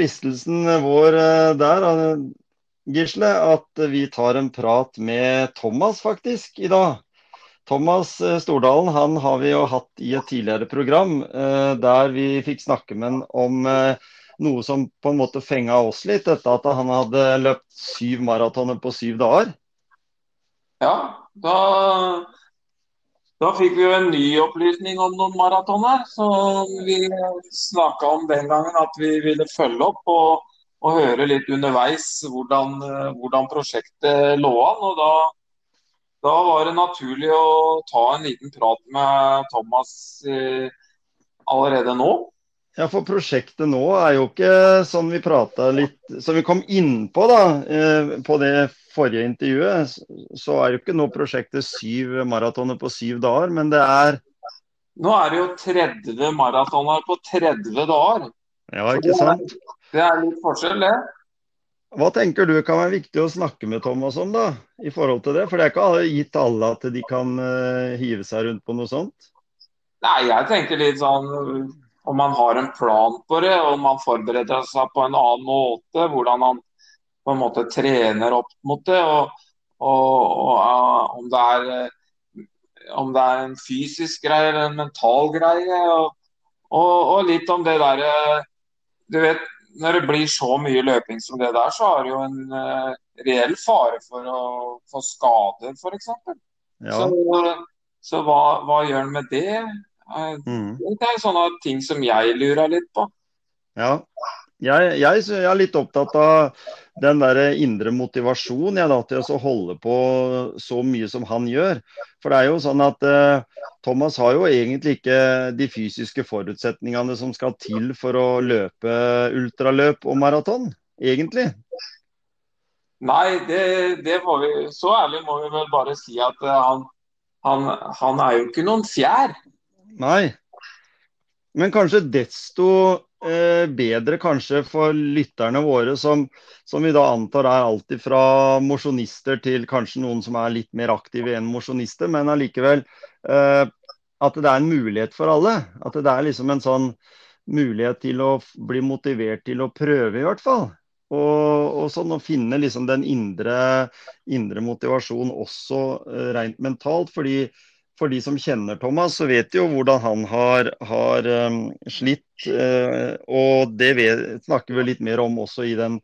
Fristelsen vår eh, der, eh, Gisle, at vi tar en prat med Thomas faktisk i dag. Thomas eh, Stordalen han har vi jo hatt i et tidligere program eh, der vi fikk snakke med han om eh, noe som på en måte fenga oss litt, Dette at han hadde løpt syv maratoner på syv dager. Ja, da, da fikk vi jo en ny opplysning om noen maratoner. Så vi snakka om den gangen at vi ville følge opp og, og høre litt underveis hvordan, hvordan prosjektet lå an. Og da, da var det naturlig å ta en liten prat med Thomas eh, allerede nå. Ja, for prosjektet nå er jo ikke sånn vi prata litt Som vi kom inn på da, eh, på det forrige intervjuet, så er jo ikke nå prosjektet syv maratoner på syv dager, men det er Nå er det jo 30 maratoner på 30 dager. Ja, ikke sant? Det er litt forskjell, det. Hva tenker du kan være viktig å snakke med Thomas om, da, i forhold til det? For det er ikke gitt alle at de kan eh, hive seg rundt på noe sånt? Nei, jeg tenker litt sånn om man har en plan på det, og man forbereder seg på en annen måte. Hvordan man på en måte trener opp mot det. Og, og, og eh, om, det er, eh, om det er en fysisk greie eller en mental greie. Og, og, og litt om det derre Du vet, når det blir så mye løping som det der, så er det jo en uh, reell fare for å få skader, f.eks. Ja. Så, så hva, hva gjør han med det? Eh, Mm. Det er sånne ting som jeg lurer litt på. Ja. Jeg, jeg, jeg er litt opptatt av den der indre motivasjonen jeg da, til å holde på så mye som han gjør. For det er jo sånn at eh, Thomas har jo egentlig ikke de fysiske forutsetningene som skal til for å løpe ultraløp og maraton, egentlig. Nei, det, det må vi Så ærlig må vi vel bare si at eh, han, han, han er jo ikke noen fjær. Nei. Men kanskje desto eh, bedre kanskje for lytterne våre, som, som vi da antar er alltid fra mosjonister til kanskje noen som er litt mer aktive enn mosjonister, men allikevel eh, at det er en mulighet for alle. At det er liksom en sånn mulighet til å bli motivert til å prøve, i hvert fall. Og, og sånn å finne liksom den indre, indre motivasjonen også eh, rent mentalt. fordi for de som kjenner Thomas, så vet de jo hvordan han har, har um, slitt. Uh, og det vet, snakker vi litt mer om også i den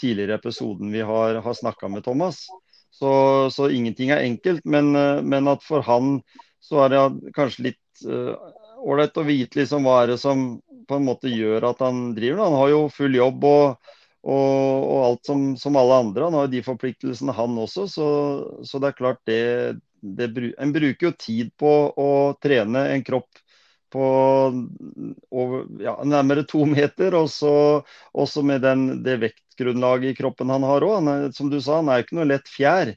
tidligere episoden vi har, har snakka med Thomas. Så, så ingenting er enkelt, men, uh, men at for han så er det kanskje litt ålreit uh, å vite liksom hva er det som på en måte gjør at han driver. Han har jo full jobb og, og, og alt som, som alle andre. Han har jo de forpliktelsene, han også. Så, så det er klart det, det En bruker jo tid på å trene en kropp på over, ja, nærmere to meter, og så også med den, det vektgrunnlaget i kroppen han har òg. Som du sa, han er jo ikke noe lett fjær.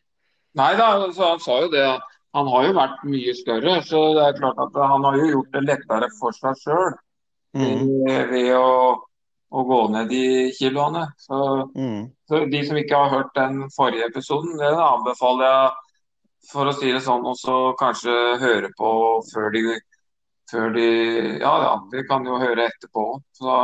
Nei da, altså, han sa jo det. Han har jo vært mye større, så det er klart at han har jo gjort det lettere for seg sjøl Mm, ved å, å gå ned i kiloene. Så mm. Så de som ikke har hørt den forrige episoden, det anbefaler jeg, for å si det sånn, og så kanskje høre på før de, før de Ja, ja, de kan jo høre etterpå. Så,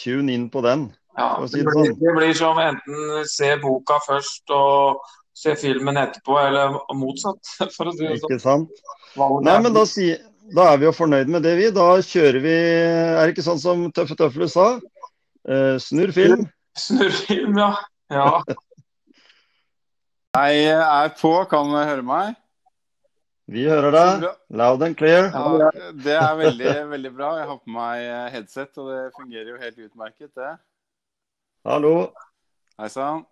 Tune inn på den. ja, si det, blir, sånn. det blir som enten se boka først og se filmen etterpå, eller motsatt, for å si det sånn. Ikke sant? Nei, men da, si, da er vi jo fornøyd med det, vi. Da kjører vi Er det ikke sånn som Tøffe Tøfler sa? Eh, snurr film. Snurrfilm, ja. ja. Jeg er på, kan du høre meg? Vi hører deg. Loud and clear. Ja, det er veldig, veldig bra. Jeg har på meg headset, og det fungerer jo helt utmerket, det. Hallo. Hei sann.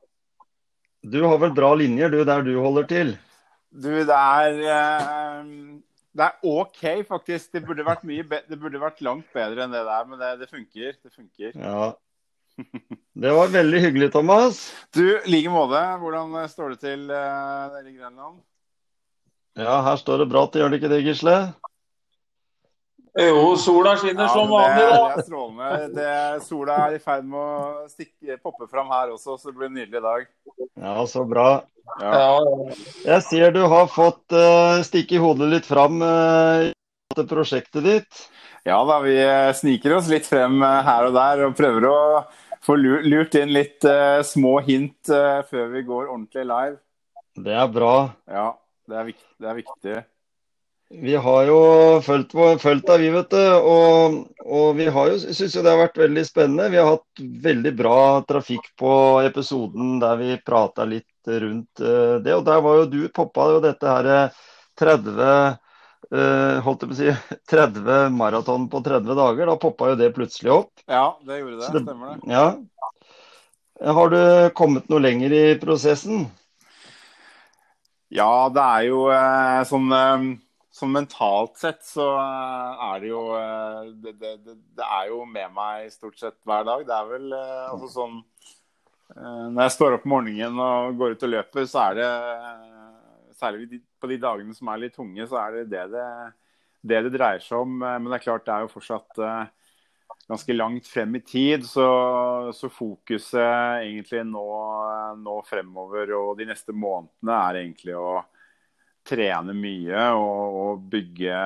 Du har vel bra linjer, du, der du holder til? Du, det er eh, Det er OK, faktisk. Det burde vært, mye det burde vært langt bedre enn det der, men det, det funker. Det funker. Ja. Det var veldig hyggelig, Thomas. Du, i like måte. Hvordan står det til uh, nede i Grenland? Ja, her står det bra til, gjør det ikke det, Gisle? Jo, sola skinner som vanlig, vanlig, det da. er strålende. Det, sola er i ferd med å stikke, poppe fram her også, så det blir en nydelig dag. Ja, så bra. Ja. Ja, Jeg ser du har fått uh, stikke hodet litt fram uh, til prosjektet ditt. Ja da, vi eh, sniker oss litt frem eh, her og der og prøver å få lurt inn litt uh, små hint uh, før vi går ordentlig live. Det er bra. Ja, det er, vikt, det er viktig. Vi har jo fulgt, fulgt deg, vi, vet du. Og, og vi har jo, syns jo det har vært veldig spennende. Vi har hatt veldig bra trafikk på episoden der vi prata litt rundt uh, det. Og der var jo du poppa jo dette her eh, 30 eh, holdt jeg på å si 30 maraton på 30 dager. Da poppa jo det plutselig opp. Ja, det gjorde det. Det- Stemmer det. Ja. Har du kommet noe lenger i prosessen? Ja, det er jo eh, sånn eh, Sånn mentalt sett så eh, er det jo eh, det, det, det, er jo med meg stort sett hver dag. Det er vel eh, altså sånn eh, Når jeg står opp om morgenen og går ut og løper, så er det eh, Særlig på de dagene som er litt tunge, så er det det det, det, det dreier seg om. Eh, Men det er klart det er jo fortsatt eh, ganske langt frem i tid, så, så fokuset egentlig nå, nå fremover og de neste månedene er egentlig å trene mye og, og bygge,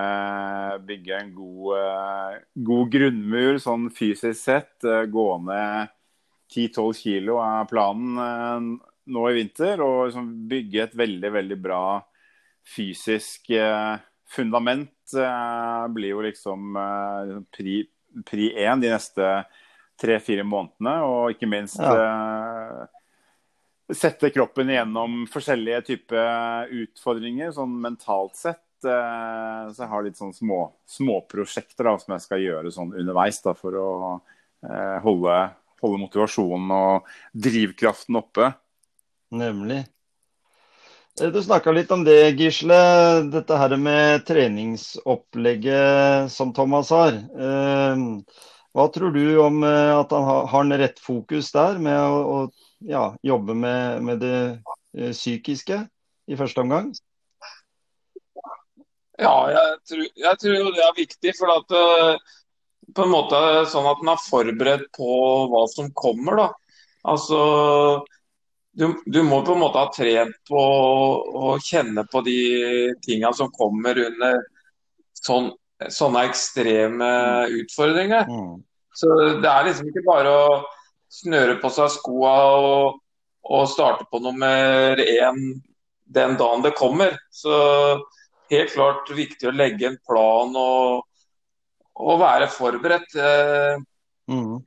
bygge en god, eh, god grunnmur sånn fysisk sett. Gå ned 10-12 kilo er planen nå i vinter. Og liksom bygge et veldig, veldig bra fysisk eh, fundament eh, blir jo liksom eh, pri, pri én de neste tre-fire månedene. Og ikke minst eh, sette kroppen igjennom forskjellige typer utfordringer, sånn mentalt sett. Eh, Så jeg har litt sånn små småprosjekter som jeg skal gjøre sånn underveis da, for å eh, holde, holde motivasjonen og drivkraften oppe. Nemlig. Eh, Du snakka litt om det, Gisle. Dette her med treningsopplegget som Thomas har. Eh, Hva tror du om eh, at han har- en rett fokus der med å, ja, jobbe med, med det psykiske i første omgang? Ja, jeg tror, jeg tror det er viktig. For at på en måte sånn at en er forberedt på hva som kommer, da. Altså du, du må på en måte ha trent på å kjenne på de tinga som kommer under sånn, sånne ekstreme utfordringer. Mm. Så det er liksom ikke bare å snøre på seg skoa og, og starte på nummer én den dagen det kommer. Så helt klart viktig å legge en plan og, og være forberedt. Eh, Mm.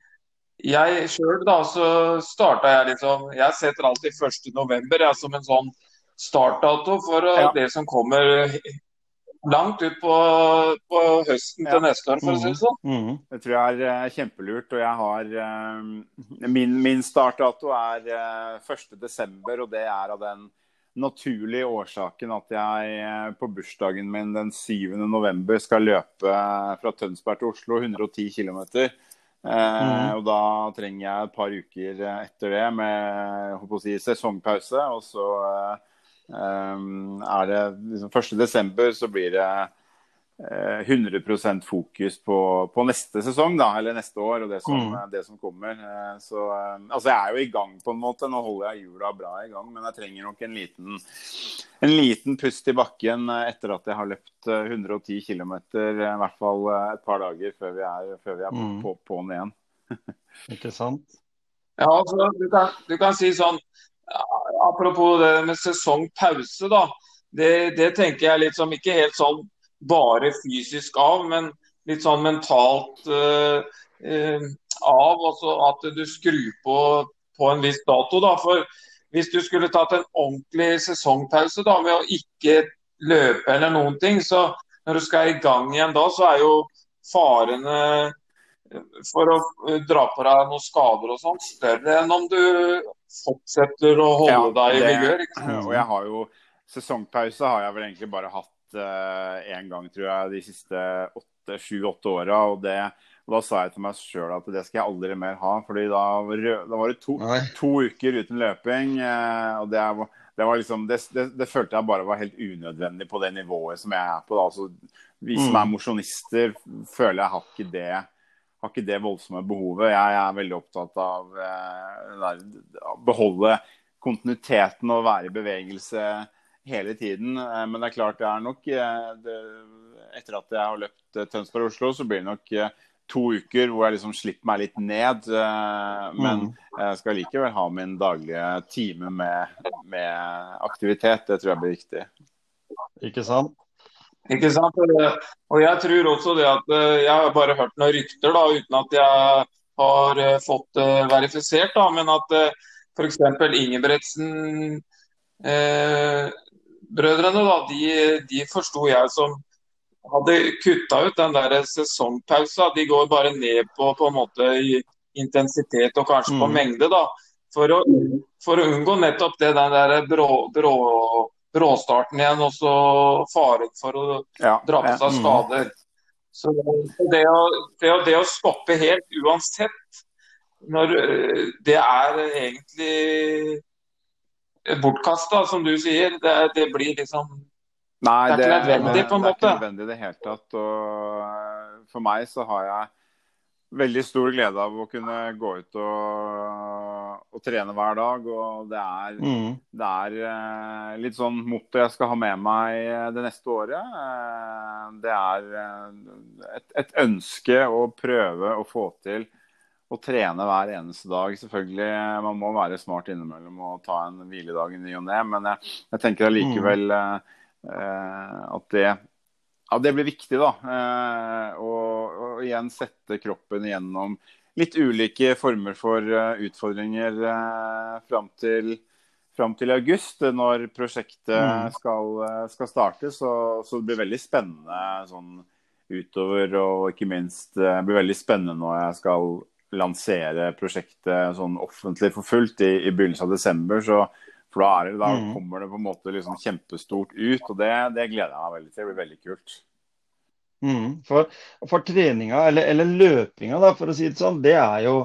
Jeg sjøl da, så starta jeg liksom Jeg setter alltid 1.11. Jeg, som en sånn startdato for eh, Ja. det som kommer langt ut på, på høsten Ja. til neste år, for å si det sånn. Mm. Det tror jeg er eh, kjempelurt. Og jeg har eh, Min, min startdato er eh, 1.12., og det er av den naturlige årsaken at jeg på bursdagen min den 7. november skal løpe fra Tønsberg til Oslo 110 km. Mhm. Og da trenger jeg et par uker eh, etter det med si, sesongpause. Og så eh, er det liksom 1.12. så blir det 100% fokus på, på neste sesong, da, eller neste år, og det som, Mm. det som kommer. Eh, Så, eh, altså, jeg er jo i gang på en måte. Nå holder jeg hjula bra i gang, men jeg trenger nok en liten, en liten pust i bakken eh, etter at jeg har løpt eh, 110 km, i hvert fall eh, et par dager før vi er, før vi er Mm. på, på'n igjen. Ikke sant? Ja, altså, du, kan, du kan si sånn Apropos det med sesongpause, da. Det, det tenker jeg litt som ikke helt sånn bare fysisk av, men litt sånn mentalt uh, uh, av. Også at du skrur på på en viss dato. da, for Hvis du skulle tatt en ordentlig sesongpause da, med å ikke løpe eller noen ting, så når du skal i gang igjen da, så er jo farene for å eh, dra på deg noen skader og sånn, større enn om du fortsetter å holde Ja, deg i vigør. Og jeg har jo sesongpause har jeg vel egentlig bare hatt én gang, tror jeg, de siste sju-åtte åra. Og, det- og da sa jeg til meg sjøl at det skal jeg aldri mer ha. fordi da, da var det to, to uker uten løping. eh, og det, det var liksom det, det, det følte jeg bare var helt unødvendig på det nivået som jeg er på. da, altså Vi som Mm. er mosjonister, føler jeg har ikke det har ikke det voldsomme behovet. Jeg er veldig opptatt av eh, å beholde kontinuiteten og være i bevegelse hele tiden. Eh, men det er klart det er nok eh, det, Etter at jeg har løpt eh, Tønsberg-Oslo, så blir det nok to uker hvor jeg liksom slipper meg litt ned. Men Mm. jeg skal likevel ha min daglige time med, med aktivitet. Det tror jeg blir viktig. Ikke sant? Ikke sant? Og jeg tror også det at Jeg har bare hørt noen rykter, da, uten at jeg har fått verifisert. da, Men at f.eks. Ingebretsen eh, brødrene, da, de, de forsto jeg som hadde kutta ut den der sesongpausa. De går bare ned på, på en måte i intensitet og kanskje på Mm. mengde. da, For å, for å unngå nettopp det den der brå, brå, bråstarten igjen, og så faren for å Ja, dra på seg Mm. skader. Så det å, det, å, det å stoppe helt uansett, når øh, det er egentlig bortkasta, som du sier, det, det blir liksom Nei, Det er ikke nødvendig, på en måte. det er ikke nødvendig i det hele tatt. Og eh, for meg så har jeg veldig stor glede av å kunne gå ut og, og trene hver dag. Og det er, Mm. det er eh, litt sånn motto jeg skal ha med meg eh, det neste året. Det er et, et ønske å prøve å få til å trene hver eneste dag. Selvfølgelig, Man må være smart innimellom og ta en hviledag i ny og ne, men jeg, jeg tenker allikevel eh, eh, at det, ja, det blir viktig, da. Eh, og, og igjen sette kroppen gjennom litt ulike former for uh, utfordringer eh, fram til fram til august, når prosjektet Mm. skal, eh, skal starte. Så, så det blir veldig spennende sånn utover, og ikke minst eh, det blir veldig spennende når jeg skal lansere prosjektet sånn offentlig for fullt i, i begynnelsen av desember. Så, for da, det, da Mm. kommer det på en måte liksom kjempestort ut, og det, det gleder jeg meg veldig til. Det blir veldig kult. Mm. For, for treninga, eller, eller løpinga, da, for å si det sånn, det er jo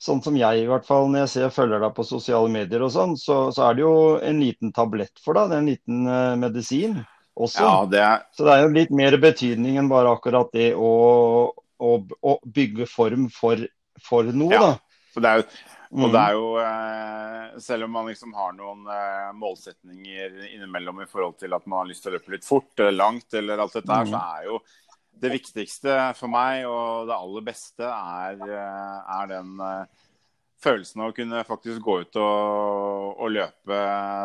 sånn som jeg i hvert fall når jeg ser følger deg på sosiale medier og sånn, så, så er det jo en liten tablett for deg. Det er en liten uh, medisin også. Ja, det er, Så det er jo litt mer betydning enn bare akkurat det å, å, å bygge form for, for noe, Ja. da. så det er jo Mm. Og det er jo, eh, Selv om man liksom har noen eh, målsetninger innimellom i forhold til at man har lyst til å løpe litt fort eller langt, eller alt dette her, Mm. så er jo det viktigste for meg og det aller beste er, eh, er den følelsen av å kunne faktisk gå ut og, og løpe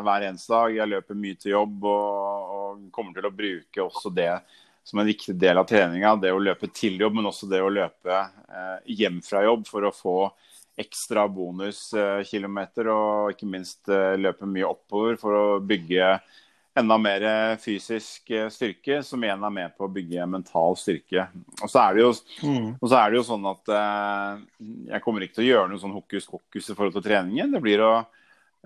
hver eneste dag. Jeg løper mye til jobb og, og kommer til å bruke også det som en viktig del av treninga. Det å løpe til jobb, men også det å løpe eh, hjem fra jobb for å få ekstra bonuskilometer og ikke minst eh, løpe mye oppover for å bygge enda mer fysisk eh, styrke, som igjen er med på å bygge mental styrke. Og så er det jo, Mm. er det jo sånn at eh, jeg kommer ikke til å gjøre noe sånn hokus pokus i forhold til treningen. Det blir å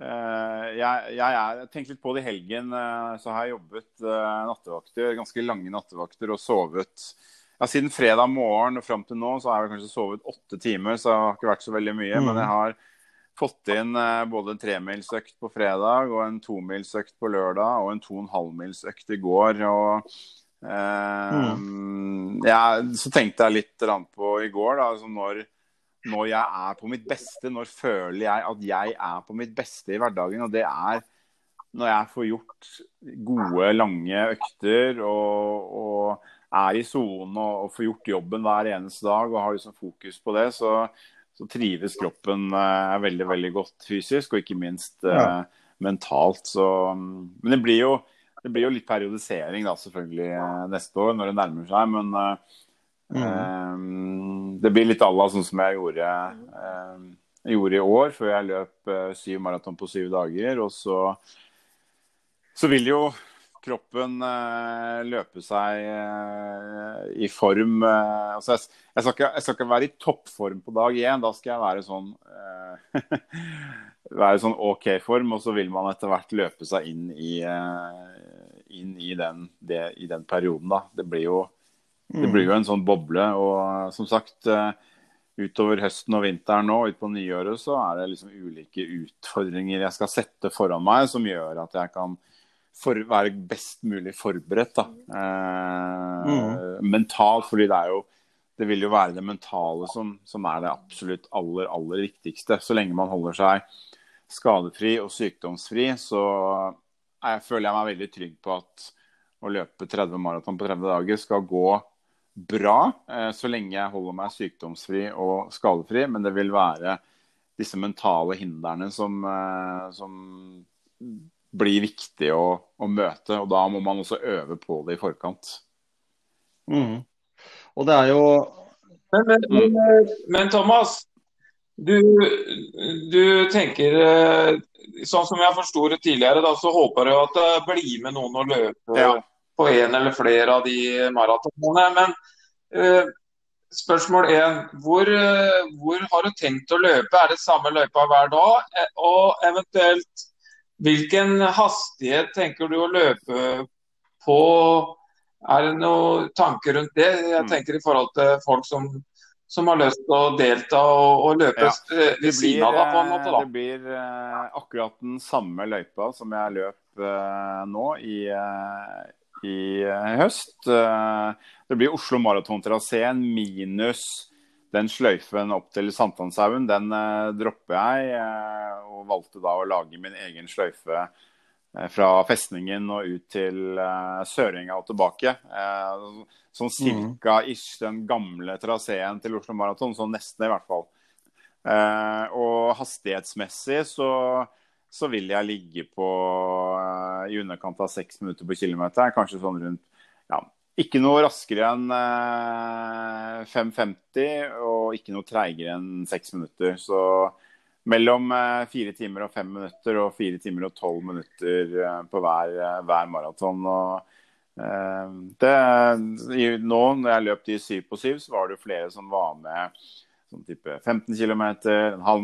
eh, jeg, jeg er, tenk litt på det i helgen. eh, så har jeg jobbet eh, nattevakter, ganske lange nattevakter og sovet ja, Siden fredag morgen og fram til nå så har jeg kanskje sovet åtte timer, så det har ikke vært så veldig mye. Mm. Men jeg har fått inn både en tremilsøkt på fredag og en tomilsøkt på lørdag og en to og en halvmilsøkt i går. og eh, ja, Så tenkte jeg litt på i går, da, altså når, når jeg er på mitt beste, når føler jeg at jeg er på mitt beste i hverdagen? Og det er når jeg får gjort gode, lange økter og, og er i sonen og, og får gjort jobben hver eneste dag og har liksom fokus på det, så, så trives kroppen eh, veldig veldig godt fysisk, og ikke minst eh, mentalt. Så, mm, men det blir, jo, det blir jo litt periodisering da, selvfølgelig eh, neste år når det nærmer seg. Men eh, Mm. eh, det blir litt à sånn som jeg gjorde, eh, gjorde i år, før jeg løp eh, syv maraton på syv dager. Og så, så vil jo kroppen eh, løpe seg eh, i form altså jeg, jeg, skal ikke, jeg skal ikke være i toppform på dag én. Da skal jeg være sånn være sånn OK form, og så vil man etter hvert løpe seg inn i, inn i den, det, i den perioden. da. Det blir, jo, det blir jo en sånn boble. Og som sagt, eh, utover høsten og vinteren nå, utpå nyåret, så er det liksom ulike utfordringer jeg skal sette foran meg, som gjør at jeg kan for, være best mulig forberedt. da. Eh, mm. Mentalt, fordi det er jo det vil jo være det mentale som, som, er det absolutt aller, aller viktigste. Så lenge man holder seg skadefri og sykdomsfri, så jeg føler jeg meg veldig trygg på at å løpe 30 maraton på 30 dager skal gå bra, eh, så lenge jeg holder meg sykdomsfri og skadefri. Men det vil være disse mentale hindrene som, eh, som blir viktig å, å, møte. Og da må man også øve på det i forkant. Mm. Og det er jo Men, men, men, men Thomas, du, du, tenker eh, Sånn som jeg forsto det tidligere, da, så håper du at det blir med noen å løpe ja. På en eller flere av de maratonene. Men uh, spørsmål én. Hvor, uh, hvor, har du tenkt å løpe? Er det samme løypa hver dag? Og eventuelt, hvilken hastighet tenker du å løpe på er det noen tanker rundt det? Jeg mm. tenker i forhold til folk som, som har lyst til å delta og, og løpe ja, ved siden av deg på en måte. Da. Det blir uh, akkurat den samme løypa som jeg løp nå i, i høst. det blir Oslo Maratontraseen minus den sløyfen opp til Sankthanshaugen. Den dropper jeg, og valgte da å lage min egen sløyfe Eh, fra festningen og ut til Sørenga og tilbake. Sånn cirka ish den gamle traseen til Oslo Maraton, sånn nesten i hvert fall. Og hastighetsmessig så, så, vil jeg ligge på uh, i underkant av seks minutter på kilometer. Kanskje sånn rundt ja, Ikke noe raskere enn 5,50 og ikke noe treigere enn seks minutter. Så mellom eh, fire timer og fem minutter og fire timer og tolv minutter eh, på hver, eh, hver maraton. Nå når jeg løp de syv på syv, så var det flere som var med sånn type 15 km.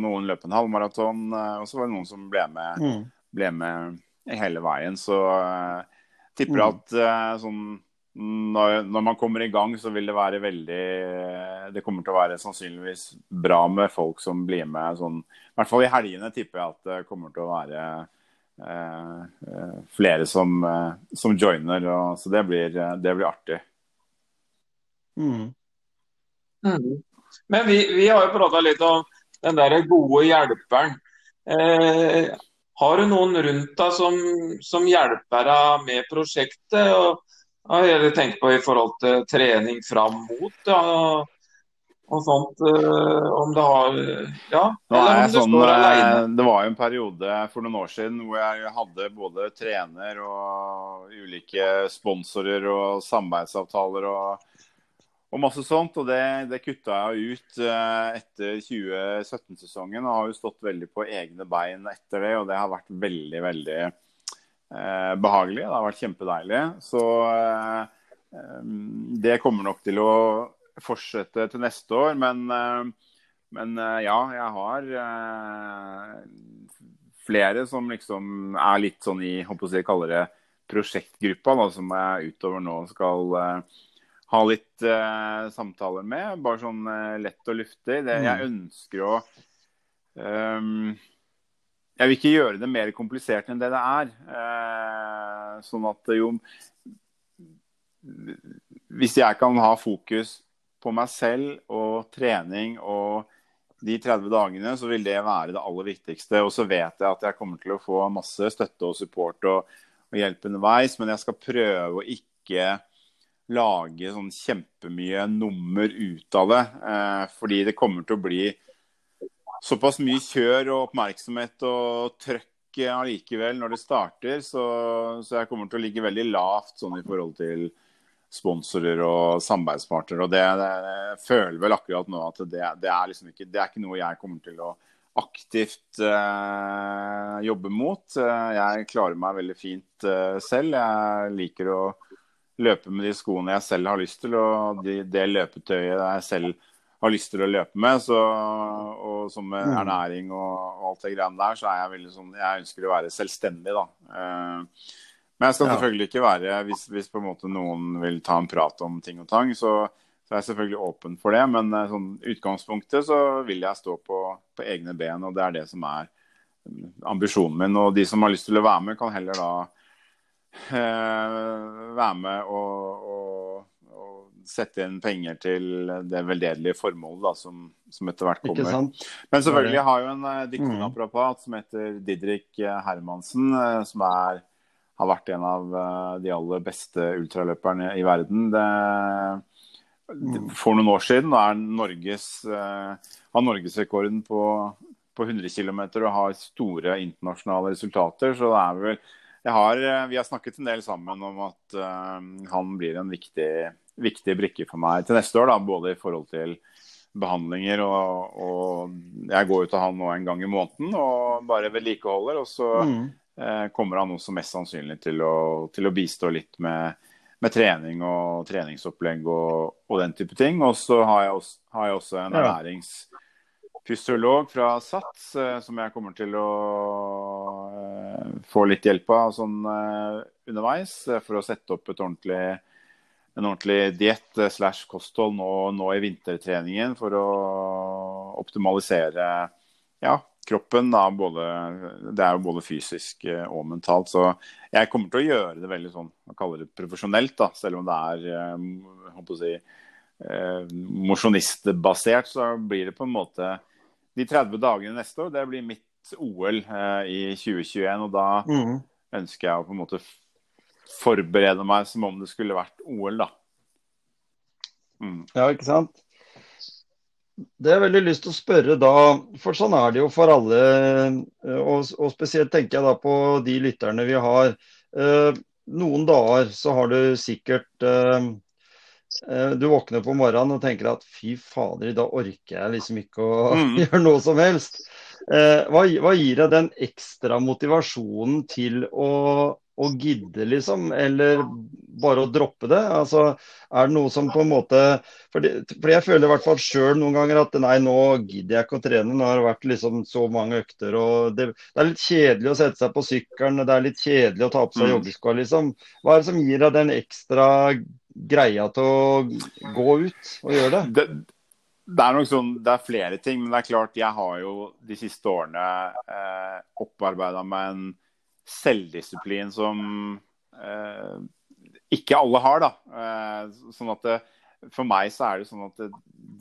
Noen løp en halvmaraton, og så var det noen som ble med, mm. ble med hele veien. Så jeg tipper mm. at sånn når, når, man kommer i gang, så vil det være veldig Det kommer til å være sannsynligvis bra med folk som blir med sånn I hvert fall i helgene tipper jeg at det kommer til å være eh, eh flere som, eh, som joiner. Og, så det blir, det blir artig. Mm. Mm. Men vi, vi, har jo prata litt om den der gode hjelperen. Eh, har du noen rundt deg som, som hjelper deg med prosjektet? og jeg tenker på i forhold til trening fram mot ja, og sånt. Eh, om det har Ja, du sånn. Det var jo en periode for noen år siden hvor jeg hadde både trener og ulike sponsorer og samarbeidsavtaler og, og masse sånt. Og det, det kutta jeg ut eh, etter 2017-sesongen og har jo stått veldig på egne bein etter det. Og det har vært veldig, veldig eh, behagelig. Det har vært kjempedeilig. Så eh, det kommer nok til å fortsette til neste år. Men, eh, men eh, ja, jeg har eh, flere som liksom er litt sånn i håper jeg kaller det prosjektgruppa, da, som jeg utover nå skal ha litt uh, samtaler med. Bare sånn uh, lett og luftig. Det, jeg mm. ønsker å um, jeg vil ikke gjøre det mer komplisert enn det det er. Uh, sånn at jo Hvis jeg kan ha fokus på meg selv og trening og de 30 dagene, så vil det være det aller viktigste. Og så vet jeg at jeg kommer til å få masse støtte og support og, og hjelp underveis, men jeg skal prøve å ikke lage sånn kjempemye nummer ut av det. Eh, fordi det kommer til å bli såpass mye kjør og oppmerksomhet og trøkk allikevel når det starter, så, så, jeg kommer til å ligge veldig lavt sånn i forhold til sponsorer og samarbeidspartnere. Og det, det, jeg føler vel akkurat nå at det, det, er liksom ikke, det er ikke noe jeg kommer til å aktivt eh, jobbe mot. Eh, jeg klarer meg veldig fint eh, selv. Jeg liker å løpe med de skoene jeg selv har lyst til, og de, det løpetøyet jeg selv har lyst til å løpe med. Så, og som med mm. ernæring og, og, alt det greiene der, så er jeg veldig sånn Jeg ønsker å være selvstendig, da. Eh, Men jeg skal selvfølgelig ikke være hvis, hvis på en måte noen vil ta en prat om ting og tang, så, så er jeg selvfølgelig åpen for det. Men eh, sånn utgangspunktet så vil jeg stå på, på egne ben, og det er det som er mm, ambisjonen min. Og de som har lyst til å være med, kan heller da være med og, og, og sette inn penger til det veldedige formålet da, som, som etter hvert kommer. Men selvfølgelig har jo en uh, dikternaprapat som heter Didrik eh, Hermansen, eh, som er, har vært en av eh, de aller beste ultraløperne i verden. Det, det, for noen år siden da er Norges, eh, har norgesrekorden på, på 100 km og har store internasjonale resultater. Så det er vel har, eh, Vi har snakket en del sammen om at uh, han blir en viktig, viktig brikke for meg til neste år. Da, både i forhold til behandlinger og, og Jeg går jo til han nå en gang i måneden og bare vedlikeholder. Og så Mm. uh, kommer han også mest sannsynlig til å, til å bistå litt med, med trening og treningsopplegg og, og den type ting. Og så har jeg også, har jeg også en Ja. fysiolog fra SATS som jeg kommer til å få litt hjelp av sånn eh, underveis eh, for å sette opp ordentlig en ordentlig diett eh, slash kosthold nå, nå i vintertreningen for å optimalisere ja, kroppen. Da, både, det er jo både fysisk og mentalt. Så jeg kommer til å gjøre det veldig sånn, man kaller det profesjonelt, da, selv om det er håper å si, mosjonistbasert. Så blir det på en måte de 30 dagene neste år, det blir mitt OL eh, i 2021. Og da Mm. ønsker jeg å på en måte forberede meg som om det skulle vært OL, da. Mm. Ja, ikke sant? Det har jeg veldig lyst til å spørre da, for sånn er det jo for alle, eh, og, og spesielt tenker jeg da på de lytterne vi har. Eh, Noen dager så har du sikkert eh, eh, Du våkner på morgenen og tenker at fy fader, i dag orker jeg liksom ikke å Mm. gjøre noe som helst. Eh, Hva, hva gir deg den ekstra motivasjonen til å, å gidde, liksom? Eller bare å droppe det? Altså, er det noe som på en måte fordi, fordi jeg føler i hvert fall sjøl noen ganger at nei, nå gidder jeg ikke å trene. Nå har det vært liksom så mange økter. og det, det er litt kjedelig å sette seg på sykkelen, det er litt kjedelig å ta på seg Mm. joggeskoa, liksom. Hva er det som gir deg den ekstra greia til å gå ut og gjøre det? Det, det er nok sånn, det er flere ting, men det er klart jeg har jo de siste årene eh, opparbeida meg en selvdisiplin som eh, ikke alle har. da. Eh, sånn at det, For meg så er det sånn at det,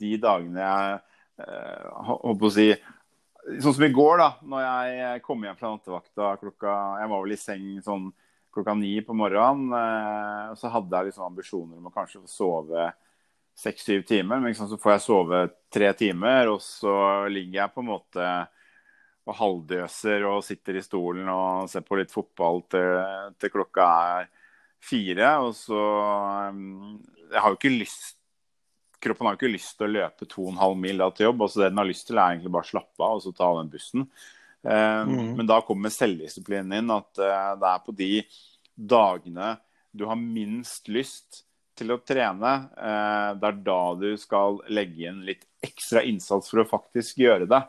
de dagene jeg eh, på å si Sånn som i går, da når jeg kom hjem fra nattevakta klokka Jeg var vel i seng sånn klokka ni på morgenen. Eh, og så hadde jeg liksom ambisjoner om å kanskje få sove seks-syv timer. Men liksom, så får jeg sove tre timer, og så ligger jeg på en måte og halvdøser og sitter i stolen og ser på litt fotball til, til klokka er fire. Og så um, Jeg har jo ikke lyst Kroppen har jo ikke lyst til å løpe to og en halv mil da til jobb. altså Det den har lyst til, er egentlig bare å slappe av og så ta den bussen. Um, Mhm. Men da kommer selvdisiplinen inn. At uh, det er på de dagene du har minst lyst til å trene, uh, det er da du skal legge inn litt ekstra innsats for å faktisk gjøre det.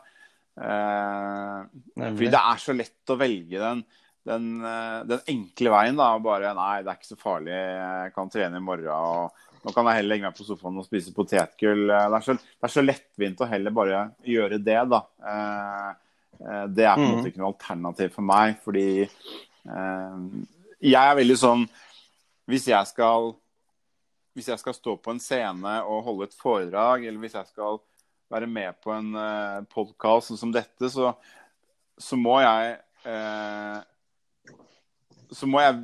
Uh, fordi det er så lett å velge den, den, uh, den enkle veien. da, Bare nei, det er ikke så farlig, jeg kan trene i morgen. og Nå kan jeg heller legge meg på sofaen og spise potetgull. Det er så, det er så lettvint å heller bare gjøre det, da. Det er på en Mhm. måte ikke noe alternativ for meg, fordi jeg er veldig sånn Hvis jeg skal hvis jeg skal stå på en scene og holde et foredrag, eller hvis jeg skal være med på en uh, podkast sånn som dette, så, så må jeg eh, Så må jeg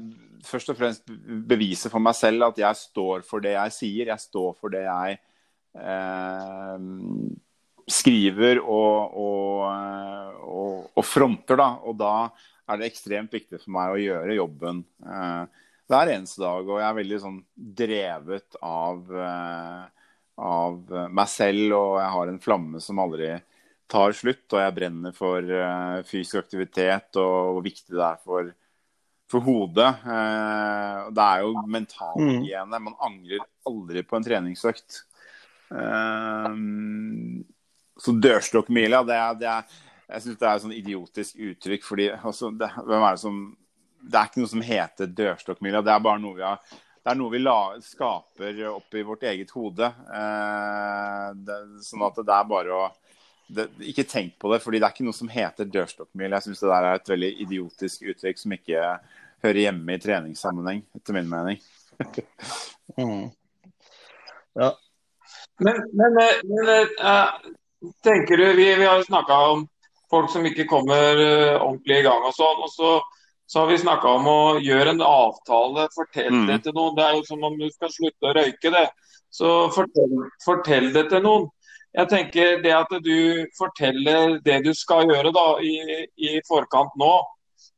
først og fremst bevise for meg selv at jeg står for det jeg sier. Jeg står for det jeg eh, skriver og, og, og, og fronter, da. Og da er det ekstremt viktig for meg å gjøre jobben eh, hver eneste dag. Og jeg er veldig sånn drevet av, eh, av meg selv, og jeg har en flamme som aldri tar slutt. Og jeg brenner for eh, fysisk aktivitet og hvor viktig det er for, for hodet. Eh, det er jo mentalhygiene. Man angrer aldri på en treningsøkt. Så dørstokkmila, det det er jeg syns det er et sånn idiotisk uttrykk. fordi altså, det, hvem er det som det er ikke noe som heter dørstokkmila. Det er bare noe vi, har, det er noe vi la, skaper oppi vårt eget hode. Eh, det, sånn at det er bare å det, Ikke tenk på det, fordi det er ikke noe som heter dørstokkmil. Jeg syns det der er et veldig idiotisk uttrykk som ikke hører hjemme i treningssammenheng, etter min mening. Mm. Ja. Men, men, men uh, tenker du, vi, vi har jo snakka om folk som ikke kommer eh, ordentlig i gang og sånn. og så så har vi snakka om å gjøre en avtale, fortell Mm. det til noen. Det er jo som om du skal slutte å røyke det. Så fortell, fortell det til noen. Jeg tenker det at du forteller det du skal gjøre da, i, i forkant nå,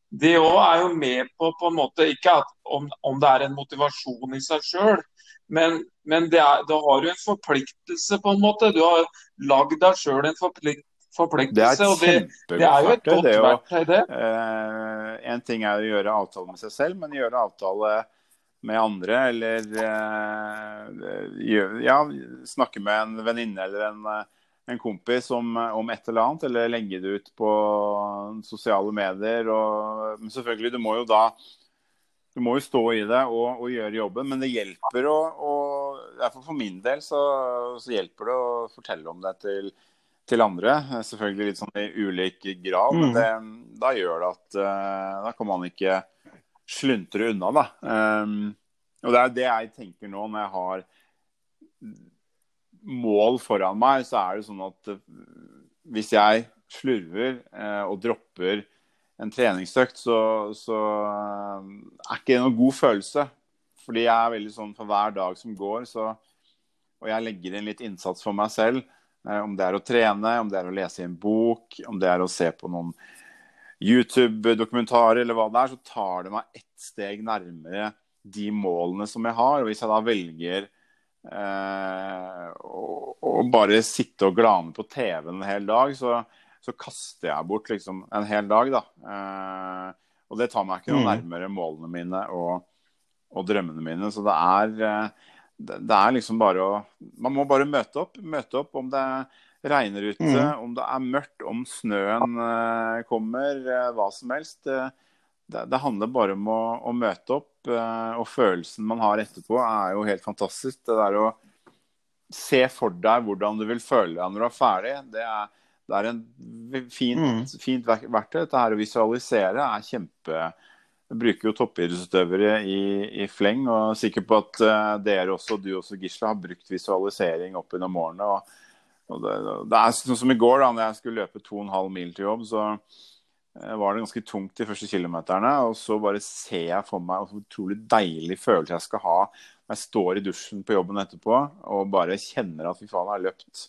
det òg er jo med på på en måte Ikke at om, om det er en motivasjon i seg sjøl, men, men det er, da har du en forpliktelse, på en måte. Du har lagd deg sjøl en forplikt, Det er det, det er jo et godt verktøy, det. Eh, en ting er å gjøre avtale med seg selv, men gjøre avtale med andre, eller uh, ja, snakke med en venninne eller en, en kompis om, om et eller annet, eller legge det ut på sosiale medier. Og, men selvfølgelig, du må jo da du må jo stå i det og, og gjøre jobben, men det hjelper å, å For min del så, så hjelper det å fortelle om det til, til andre. Selvfølgelig litt sånn i ulik grad, men det, da gjør det at eh, Da kan man ikke sluntre unna, da. Um, og det er det jeg tenker nå når jeg har mål foran meg, så er det sånn at eh, hvis jeg slurver eh, og dropper en treningsøkt, så, så eh, er ikke det noen god følelse. Fordi jeg er veldig sånn for hver dag som går, så, og jeg legger inn litt innsats for meg selv. Eh, om det er å trene, om det er å lese i en bok, om det er å se på noen YouTube-dokumentarer eller hva det er, så tar det meg ett steg nærmere de målene som jeg har. Og hvis jeg da velger eh, å, å bare sitte og glane på TV en hel dag, så, så kaster jeg bort liksom en hel dag, da. Eh, og det tar meg ikke noe Mm. nærmere målene mine og, og drømmene mine. Så det er, eh, det, er liksom bare å Man må bare møte opp. Møte opp om det regner ute, Mm. om det er mørkt, om snøen eh, kommer, eh, hva som helst. Det, det, det handler bare om å, å møte opp, eh, og følelsen man har etterpå, er jo helt fantastisk. Det der å se for deg hvordan du vil føle deg når du er ferdig, det er, det er en fint, Mm. fint verktøy. Dette her å visualisere er kjempe bruker jo toppidrettsutøvere i, i fleng, og er sikker på at uh, dere også, du også, Gisle, har brukt visualisering opp gjennom årene. Og, og det, det er sånn som i går, da når jeg skulle løpe 2,5 mil til jobb, så eh, var det ganske tungt de første kilometerne. Og så bare ser jeg for meg hvor utrolig deilig følelse jeg skal ha når jeg står i dusjen på jobben etterpå og bare kjenner at fy faen, jeg har løpt,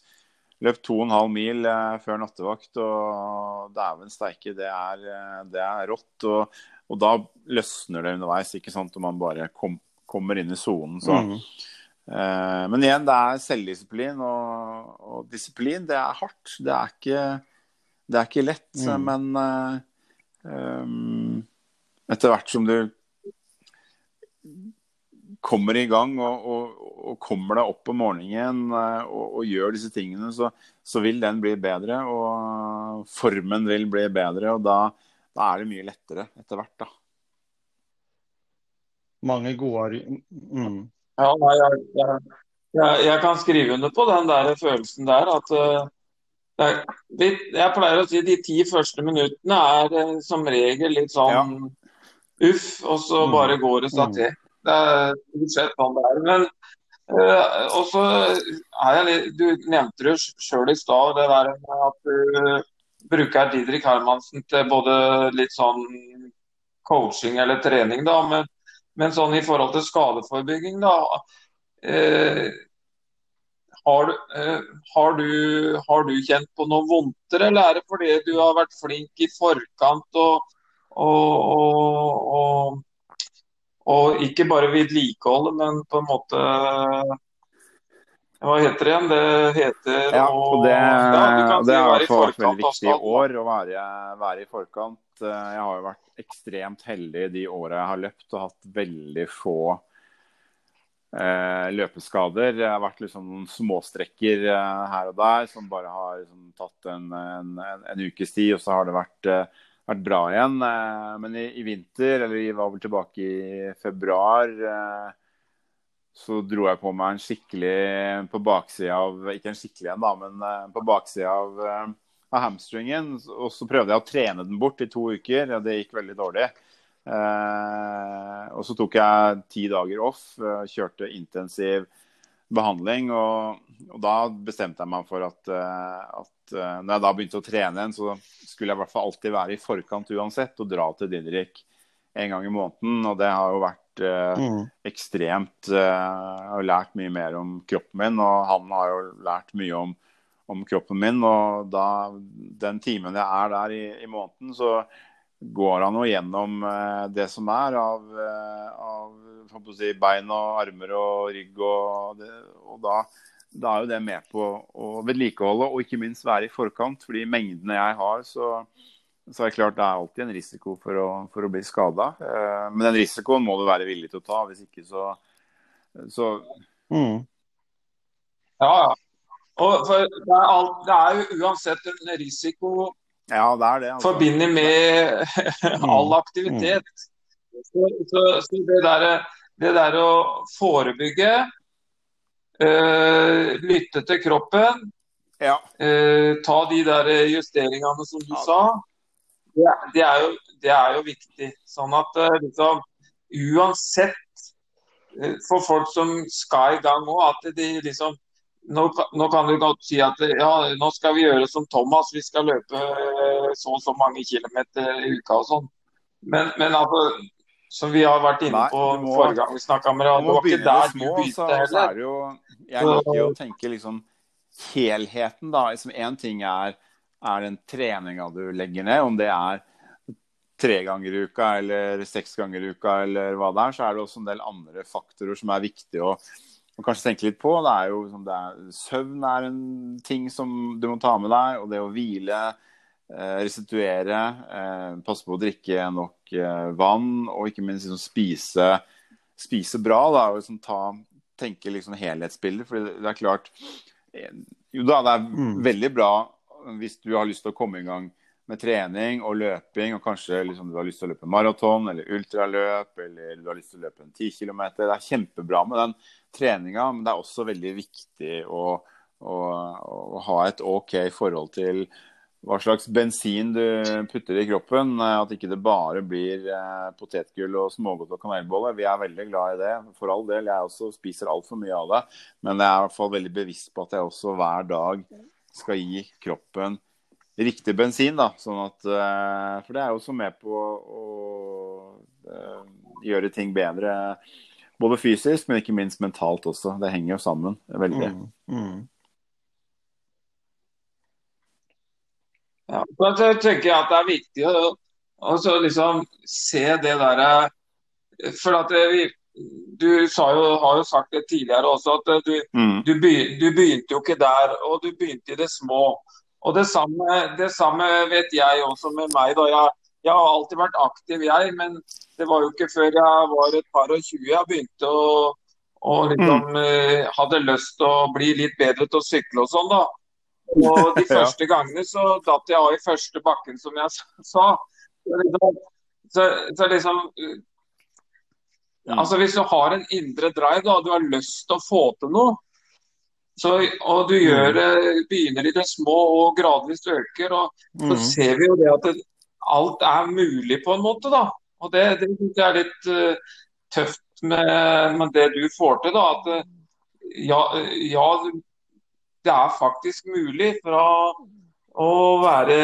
løpt 2,5 mil eh, før nattevakt. Og dæven steike, det, er, det er rått. Og, og da løsner det underveis, ikke sant, og man bare kom, kommer inn i sonen. Så Mm. Eh, men igjen, det er selvdisiplin, og, og disiplin, det er hardt. Det er ikke, det er ikke lett, Mm. men eh, um, etter hvert som du kommer i gang og, og, og kommer deg opp om morgenen og, og gjør disse tingene, så, så vil den bli bedre, og formen vil bli bedre, og da, da er det mye lettere etter hvert, da. Mange gode mm. Ja, nei, jeg, jeg, jeg, jeg kan skrive under på den der følelsen der. At eh, det er, jeg pleier å si de ti første minuttene er eh, som regel litt sånn uff, og så Mm. bare går det seg Mm. til. Det er stort sett sånn det er. Men uh, også er jeg litt Du nevnte det sjøl i stad, det der med at du bruker Didrik Hermansen til både litt sånn coaching eller trening, da. Men, men sånn i forhold til skadeforebygging, da. Eh, har, eh, har, du, har du kjent på noe vondtere, eller er det fordi du har vært flink i forkant og, og, og, og, og ikke bare vedlikeholde, men på en måte Hva heter det igjen? Det heter Ja, og det, ja, det har i hvert fall veldig viktig i år å være, være i forkant. Eh, Jeg har jo vært ekstremt heldig de åra jeg har løpt og hatt veldig få eh, løpeskader. Jeg har vært liksom noen småstrekker eh, her og der som bare har liksom, tatt en, en, en, en ukes tid. Og så har det vært, eh, vært bra igjen. Eh, men i, i, vinter, eller vi var vel tilbake i februar, eh, så dro jeg på meg en skikkelig på baksida av Ikke en skikkelig en, da, men eh, på baksida av, av hamstringen. Og så prøvde jeg å trene den bort i to uker, og det gikk veldig dårlig. Eh, og så tok jeg ti dager off, kjørte intensiv behandling. Og, og, da bestemte jeg meg for at, at når jeg da begynte å trene igjen, så skulle jeg i hvert fall alltid være i forkant uansett og dra til Didrik en gang i måneden. Og det har jo vært uh, mm. ekstremt uh, Jeg har lært mye mer om kroppen min, og han har jo lært mye om, om kroppen min. Og da, den timen jeg er der i, i måneden, så går han jo gjennom det som er av, av si, bein og armer og rygg. Og, det, og da da er jo det med på å vedlikeholde og ikke minst være i forkant. fordi mengdene jeg har, så, så er det klart det er alltid en risiko for å, for å bli skada. Eh, men den risikoen må du være villig til å ta. Hvis ikke så, så... Mm. Ja, ja. Og det er, alt, det er, jo uansett en risiko ja, det er det, altså. forbindet med all aktivitet. Mm. Så, så, så det, der, det der å forebygge øh, lytte til kroppen. Ja. øh, ta de der justeringene som du ja. sa. Det, det, er jo, det, er jo, viktig. Sånn at uh, liksom, uansett for folk som skal i gang òg, at de liksom nå, nå, kan du godt si at ja, nå skal vi gjøre som Thomas, vi skal løpe så og så mange kilometer i uka og sånn. Men, men altså, som vi har vært inne på må, forrige gang vi snakka med deg, det var ikke der du begynte heller. Jeg liker jo å tenke liksom helheten, da. Liksom Én ting er, er den treninga du legger ned, om det er tre ganger i uka eller seks ganger i uka eller hva det er, så er det også en del andre faktorer som er viktige å, å kanskje tenke litt på. Det er jo det er, Søvn er en ting som du må ta med deg, og det å hvile. Eh, restituere, eh, passe på å drikke nok eh, vann, og ikke minst liksom, spise, spise bra. Da, og liksom, ta, tenke liksom helhetsbildet. For det, er klart eh, Jo da, det er mm. veldig bra hvis du har lyst til å komme i gang med trening og løping, og kanskje liksom, du har lyst til å løpe maraton eller ultraløp, eller du har lyst til å løpe en 10 km. Det er kjempebra med den treninga, men det er også veldig viktig å, å, å ha et OK forhold til hva slags bensin du putter i kroppen. Eh, at ikke det bare blir eh, potetgull og smågodt og kanelboller. Vi er veldig glad i det, for all del. Jeg også spiser altfor mye av det. Men jeg er i hvert fall veldig bevisst på at jeg også hver dag skal gi kroppen riktig bensin. da, sånn at, eh, For det er jo også med på å eh, gjøre ting bedre. Både fysisk, men ikke minst mentalt også. Det henger jo sammen veldig. Mm, mm. Ja, så tenker jeg at det er viktig å, å liksom se det derre For at vi, du jo, har jo sagt det tidligere også, at du, mm. du, du, begynte jo ikke der. Og du begynte i det små. Og det samme, det samme vet jeg også med meg. da. Jeg, jeg, har alltid vært aktiv, jeg. Men det var jo ikke før jeg var et par og tjue jeg begynte å og liksom mm. uh, hadde lyst til å bli litt bedre til å sykle og sånn. da. Og de første gangene så datt jeg av i første bakken, som jeg sa. Så, så liksom. Altså Hvis du har en indre drive da, og du har lyst til å få til noe, så, og du gjør det, begynner i det små og gradvis øker, og så mm. ser vi jo det at det, alt er mulig på en måte. da. Og Det, det synes jeg er litt uh, tøft med, med, det du får til. da, at uh, ja, ja, det er faktisk mulig fra å være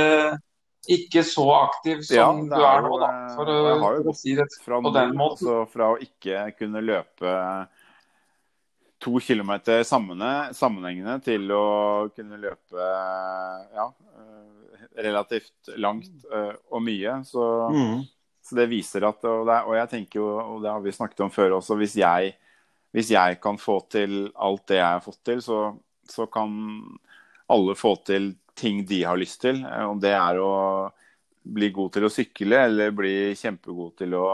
ikke så aktiv som ja, du er, nå, da, for, for å si det på den måten. Altså fra å ikke kunne løpe to kilometer sammenhengende til å kunne løpe ja, relativt langt eh, og mye. Så, mm. så det viser at og, det, og, jeg tenker jo, og det har vi snakket om før også, hvis jeg, hvis jeg kan få til alt det jeg har fått til, så så kan alle få til ting de har lyst til. Eh, om det er å bli god til å sykle eller bli kjempegod til å